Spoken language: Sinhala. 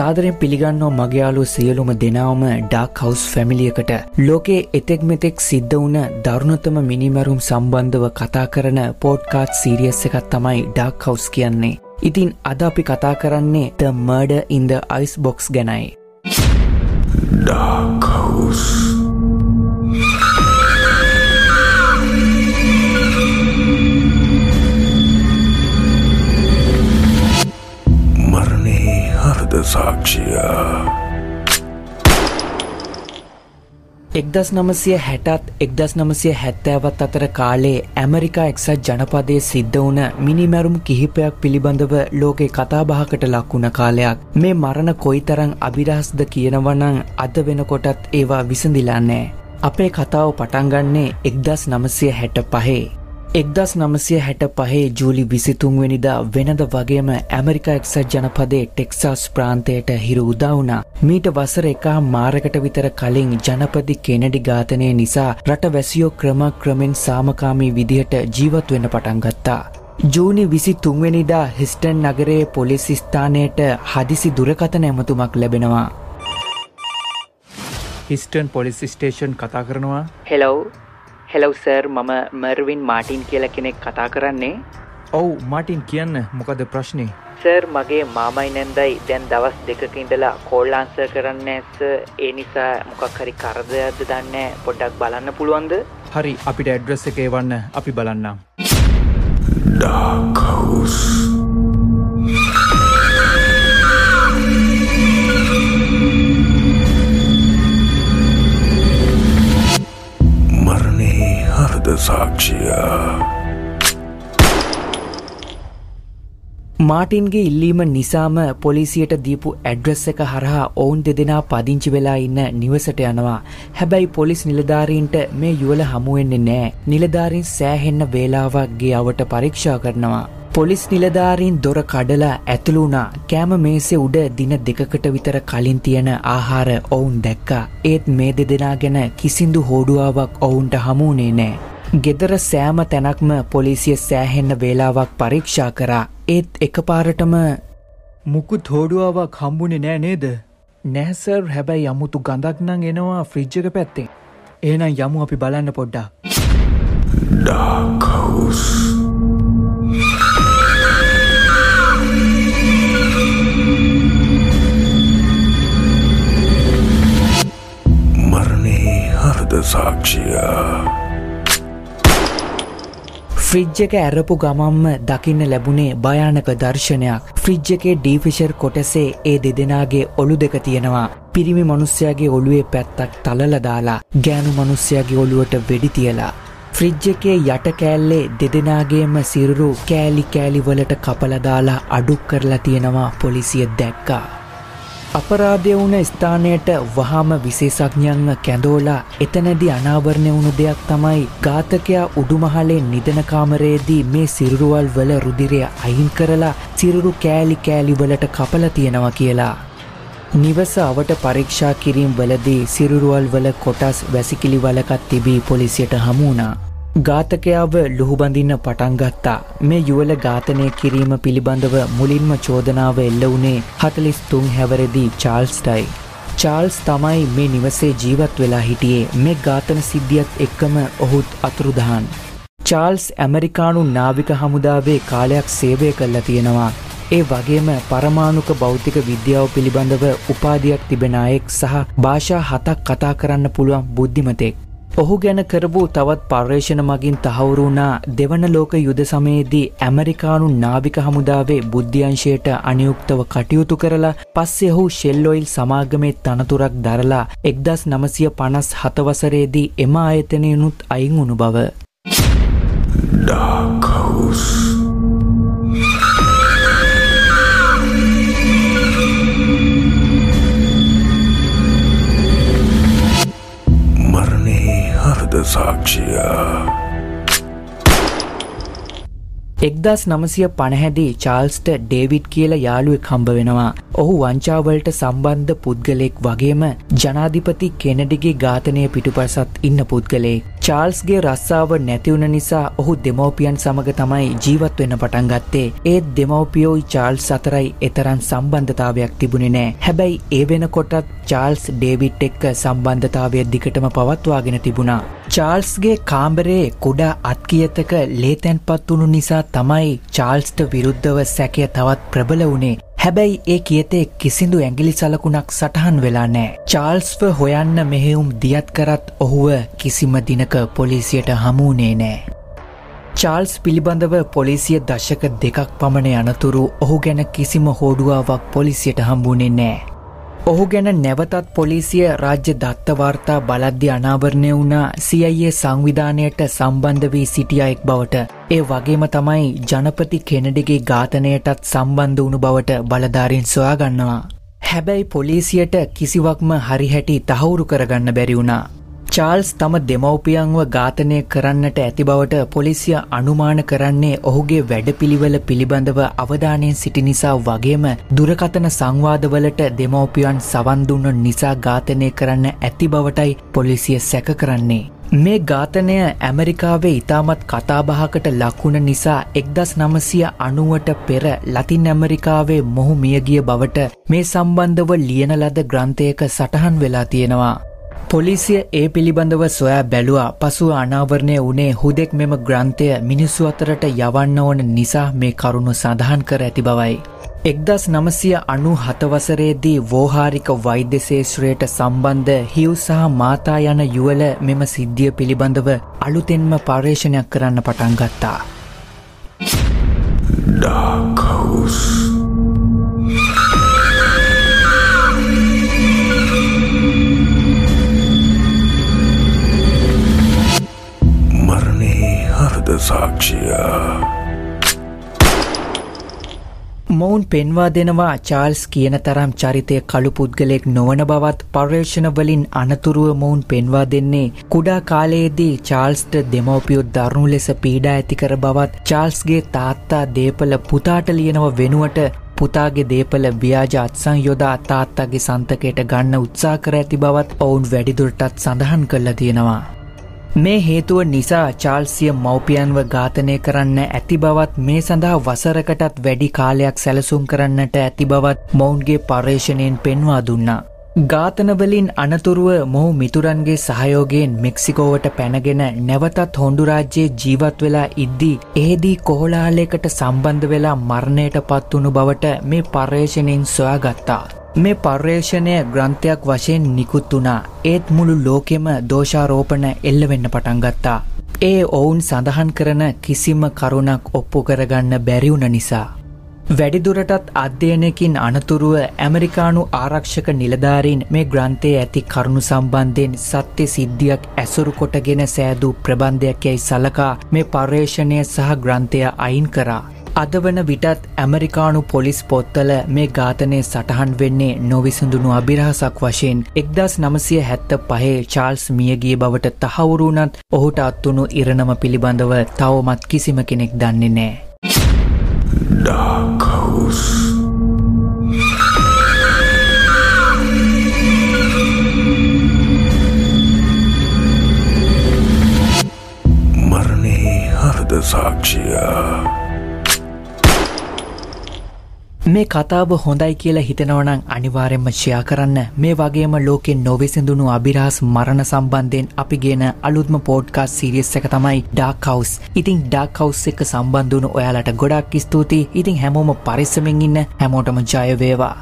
සාදරෙන් පිළිගන්නෝ මගයාලු සියලුම දෙනාවම ඩාක් හවස් ෆැමිලියකට ලෝකේ එතෙක් මෙතෙක් සිද්ධ වුණ දරුණතම මිනිමැරුම් සම්බන්ධව කතා කරන පෝඩ්කාට් සීරියස් එකත් තමයි ඩාක් හවස් කියන්නේ. ඉතින් අද අපි කතා කරන්නේ the murder in the ice box ගැනයි. Dark සාක්ෂිය. එක්දස් නමසය හැටත් එක්දස් නමසය හැත්තෑවත් අතර කාලේ ඇමරිකා එක්සත් ජනපදය සිද්ධ වුණ මිනිමැරුම් කිහිපයක් පිළිබඳව ලෝකෙ කතාබහකට ලක්වුණ කාලයක්. මේ මරණ කොයිතරං අභිරහස්ද කියනවනං අද වෙනකොටත් ඒවා විසඳිලාන්නෑ අපේ කතාව පටන්ගන්නේ එක්දස් නමසය හැට පහේ. එක්දස් නමසය හැට පහේ ජූලි විසිතුන්වෙනිදා වෙනද වගේම ඇමරිකා එක්සත් ජනපදේ ටෙක්සාස් ප්‍රාන්තයට හිරු උදාවුණා. මීට වසර එකා මාරකට විතර කලින් ජනපති කෙනඩි ඝාතනය නිසා රට වැසියෝ ක්‍රම ක්‍රමෙන් සාමකාමී විදිහට ජීවත් වෙන්න පටන් ගත්තා. ජූනි විසි තුන්වෙනිදා හිස්ටන් නගරයේ පොලිස් ස්ථානයට හදිසි දුරකථන ඇමතුමක් ලැබෙනවා. හිස්ටන් පොලිස් ස්ටේෂන් කතා කරනවා හෙලව් හෙලව් සර් මම මර්වින් මාටින් කියල කෙනෙක් කතා කරන්නේ. ඔවු මාටින් කියන්න. මොකද ප්‍රශ්නය සර් මගේ මාමයි නැන්දයි. දැන් දවස් දෙකක ඉඳලා කෝල්ලාන්ස කරන්න ඇස ඒ නිසා මොකක් හරි කරදයක්ද දන්න පොඩ්ඩක් බලන්න පුළුවන්ද? හරි අපිට ඇඩ්‍රස් එක වන්න අපි බලන්නම්. Dark සාක්ෂිය? මාටින්ගේ ඉල්ලීම නිසාම පොලිසියට දීපු ඇඩ්‍රස් එක හරහා ඔවුන් දෙදෙනා පදිංචි වෙලා ඉන්න නිවසට යනවා. හැබැයි පොලිස් නිලධාරීන්ට මේ යුවල හමුවෙන්නේ නෑ. නිලධාරින් සෑහෙන්න වේලාවක්ගේ අවට පරීක්ෂා කරනවා. පොලිස් නිලධාරීන් දොර කඩලා ඇතුළුනා කෑම මේසේ උඩ දින දෙකකට විතර කලින් තියෙන ආහාර ඔවුන් දැක්කා. ඒත් මේ දෙදෙනා ගැන කිසිදු හෝඩුවාවක් ඔවුන්ට හමුුණේ නෑ. ගෙදර සෑම තැනක්ම පොලිසිය සෑහෙන්න වේලාවක් පරීක්ෂා කරා. ඒත් එකපාරටම මුකුත් හෝඩුවාවක් හම්බුණේ නෑ නේද? නෑසර් හැබැයි යමුතු ගඳක් නං එනවා ෆ්‍රිජ්ජක පැත්තෙන් ඒනම් යමු අපි බලන්න පොඩ්ඩා ඩාකවස් හෘද සාක්ෂිය ෆ්‍රිජ් එක ඇරපු ගමම්ම දකින්න ලැබුණේ භයානක දර්ශනයක්. ෆ්‍රිජ් එකේ ඩීෆිෂර් කොටසේ ඒ දෙදෙනගේ ඔලු දෙක තියෙනවා. පිරිමි මනුස්්‍යයාගේ ඔළුවේ පැත්තක් තලල දාලා ගෑනු මනුස්්‍යයාගේ ඔළුවට වෙඩි තියලා. ෆ්‍රිජ් එකේ යට කෑල්ලේ දෙදෙනගේම සිරුරු කෑලි කෑලි වලට කපලදාලා අඩුක් කරලා තියෙනවා පොලිසිය දැක්කා. අපරාධය වුණ ස්ථානයට වහාම විශේෂඥයන්ව කැඳෝලා එතනැදි අනාවරණය වුණු දෙයක් තමයි ඝාතකයා උඩුමහලේ නිදනකාමරයේදී මේ සිරුරුවල් වල රුදිරය අයින් කරලා සිරුරු කෑලි කෑලි වලට කපල තියෙනවා කියලා. නිවස අවට පරීක්ෂා කිරීම් වලදී සිරුරුවල් වල කොටස් වැසිකිලි වලකත් තිබී පොලිසියට හමුණා. ඝාතකයාව ලුහුබඳින්න පටන්ගත්තා මේ යුවල ඝාතනය කිරීම පිළිබඳව මුලින්ම චෝදනාව එල්ල වුණේ හතලිස් තුන් හැවරදී චාල්ස්ටයි. චාල්ස් තමයි මේ නිවසේ ජීවත් වෙලා හිටියේ මේ ඝාතන සිද්ධියත් එක්කම ඔහුත් අතුරුදහන්. චාල්ස් ඇමරිකානු නාවික හමුදාවේ කාලයක් සේවය කල්ලා තියෙනවා. ඒ වගේම පරමාණුක භෞතික විද්‍යාව පිළිබඳව උපාධයක් තිබෙන අයෙක් සහ භාෂා හතක් කතා කරන්න පුළුවන් බුද්ධිමතෙක්. ඔහු ගැන කරපු තවත් පර්යේෂණ මගින් තහවුරුණා දෙවන ලෝක යුද සමයේදී ඇමරිකානු නාවික හමුදාවේ බුද්ධ්‍යංශයට අනියුක්තව කටයුතු කරලා පස්සේ ඔහු ෂෙල්ලොයිල් සමාගමේ තනතුරක් දරලා එක්දස් නමසිය පනස් හතවසරේදී එම ආයතනයනුත් අයින් වුණු බව. Dark එක්දස් නමසය පණහැදී චාල්ස්ට ඩේවිඩ් කියල යාළුවෙක් හම්බ වෙනවා ඔහු වංචාවලට සම්බන්ධ පුද්ගලෙක් වගේම ජනාධිපති කෙනඩිගේ ඝාතනය පිටුපසත් ඉන්න පුද්ගලෙක්. චාල්ස්ගේ රස්සාාව නැතිවුණ නිසා ඔහු දෙමවපියන් සමඟ තමයි ජීවත් වෙන්න පටන් ගත්තේ. ඒත් දෙමවපියෝයි චාල්ස් අතරයි එතරන් සම්බන්ධතාවයක් තිබුණේ නෑ. හැබැයි ඒ වෙනකොටත් චාල්ස් ඩේවිට් එක්ක සම්බන්ධතාවය දිගටම පවත්වාගෙන තිබුණා. චාල්ස්ගේ කාම්බරේ කුඩා අත්කියතක ලේතැන්පත් වුණු නිසා තමයි චාල්ස්ට විරුද්ධව සැකය තවත් ප්‍රබල වුණේ හැබැයි ඒ කියතේ කිසිදු ඇගිලි සලකුණක් සටහන් වෙලා නෑ. චාල්ස්ව හොයන්න මෙහෙවුම් දියත් කරත් ඔහුව කිසිම දිනක පොලිසියට හමුුණේ නෑ. චාල්ස් පිළිබඳව පොලිසිය දශක දෙකක් පමණ යනතුරු ඔහු ගැන කිසිම හෝඩුවාවක් පොලිසියට හම්බුණේ නෑ. ඔහු ගැන නැවතත් පොලිසිය රාජ්‍ය දත්තවාර්තා බලද්‍ය අනාවරණය වුණා සියයේ සංවිධානයට සම්බන්ධ වී සිටිය එක් බවට ඒ වගේම තමයි ජනපති කෙනඩිගේ ඝාතනයටත් සම්බන්ධ වුණු බවට බලධාරින් සොයාගන්නවා. හැබැයි පොලිසියට කිසිවක්ම හරිහැටි තහවුරු කරගන්න බැරි වුණා. චාල්ස් තම දෙමව්පියන්ව ඝාතනය කරන්නට ඇති බවට පොලිසිය අනුමාන කරන්නේ ඔහුගේ වැඩපිළිවෙල පිළිබඳව අවධානයෙන් සිටි නිසා වගේම දුරකතන සංවාදවලට දෙමව්පියන් සවන් දුන්න නිසා ඝාතනය කරන්න ඇති බවටයි පොලිසිය සැක කරන්නේ. මේ ඝාතනය ඇමරිකාවේ ඉතාමත් කතාබහකට ලක්වුණ නිසා එක්දස් නමසිය අනුවට පෙර ලතින් ඇමරිකාවේ මොහු මියගිය බවට මේ සම්බන්ධව ලියන ලද ග්‍රන්ථයක සටහන් වෙලා තියෙනවා. පොලිසිය ඒ පිළිබඳව සොයා බැලුවා පසුව අනාවරණය වනේ හුදෙක් මෙම ග්‍රන්ථය මිනිස්සු අතරට යවන්න ඕන නිසා මේ කරුණු සඳහන් කර ඇති බවයි. එක්දස් නමසිය අනු හතවසරේදී වෝහාරික වෛද්‍යශේෂත්‍රයට සම්බන්ධ හිව් සහ මාතා යන යුවල මෙම සිද්ධිය පිළිබඳව අලුතෙන්ම පර්යේෂණයක් කරන්න පටන් ගත්තා. ඩාකවුස් සාක්ෂිය මොවුන් පෙන්වා දෙනවා චාල්ස් කියන තරම් චරිතය කළු පුද්ගලෙක් නොවන බවත් පර්යේෂණවලින් අනතුරුව මොවුන් පෙන්වා දෙන්නේ කුඩා කාලයේදී චාල්ස්ට දෙමවපියොත් දරුණු ලෙස පීඩා ඇතිකර බවත් චාල්ස්ගේ තාත්තා දේපල පුතාට ලියනව වෙනුවට පුතාගේ දේපල ව්‍යාජ අත්සං යොදා තාත්තගේ සන්තකයට ගන්න උත්සා කර ඇති බවත් ඔවුන් වැඩිදුරටත් සඳහන් කල්ල තියෙනවා. මේ හේතුව නිසා චාල්සිය මව්පියන්ව ඝාතනය කරන්න ඇති බවත් මේ සඳහා වසරකටත් වැඩි කාලයක් සැලසුම් කරන්නට ඇති බවත් මොවුන්ගේ පර්යේෂණයෙන් පෙන්වා දුන්නා. ඝාතනවලින් අනතුරුව මොහු මිතුරන්ගේ සහයෝගයෙන් මෙක්සිකෝවට පැනගෙන නැවතත් හොන්ඩුරාජ්‍යයේ ජීවත් වෙලා ඉද්දී ඒදී කොහොලාලයකට සම්බන්ධ වෙලා මරණයට පත්වුණු බවට මේ පර්යේෂණයෙන් සොයාගත්තා. මේ පර්යේෂණය ග්‍රන්ථයක් වශයෙන් නිකුත් වුණා ඒත් මුළු ලෝකෙම දෝෂාරෝපණ එල්ලවෙන්න පටන් ගත්තා. ඒ ඔවුන් සඳහන් කරන කිසිම කරුණක් ඔප්පු කරගන්න බැරිවුණ නිසා. වැඩිදුරටත් අධ්‍යයනකින් අනතුරුව ඇමරිකානු ආරක්ෂක නිලධාරීන් මේ ග්‍රන්ථය ඇති කරුණු සම්බන්ධයෙන් සත්‍ය සිද්ධියක් ඇසුරු කොටගෙන සෑදූ ප්‍රබන්ධයක් යැයි සලකා මේ පර්යේෂණය සහ ග්‍රන්ථය අයින් කරා. අද වන විටත් ඇමරිකානු පොලිස් පොත්තල මේ ඝාතනය සටහන් වෙන්නේ නොවිසඳුණු අභිරහසක් වශයෙන් එක්දස් නමසය හැත්ත පහේ චාල්ස් මියගිය බවට තහවුරුනත් ඔහුට අත්වුණු ඉරණම පිළිබඳව තවමත් කිසිම කෙනෙක් දන්නේ නෑ. ඩාකවුස් මරණේ හර්ද සාක්ෂියා මේ කතාව හොඳයි කියලා හිතනවනං අනිවාරෙන්ම ෂයා කරන්න. මේ වගේම ලෝකෙන් නොවෙසිඳුණු අභිරහස් මරණ සම්බන්ධයෙන් අපි ගෙන අලුත්ම පෝඩ්කාස් සිරියස් එක තමයි ඩාකවස් ඉතින් ඩාකවස් එක සම්බන්ධුණු ඔයාලට ගොඩක් ස්තුතියි. ඉතින් හැමෝම පරිස්සමෙන් ඉන්න හැමෝටම ජයවේවා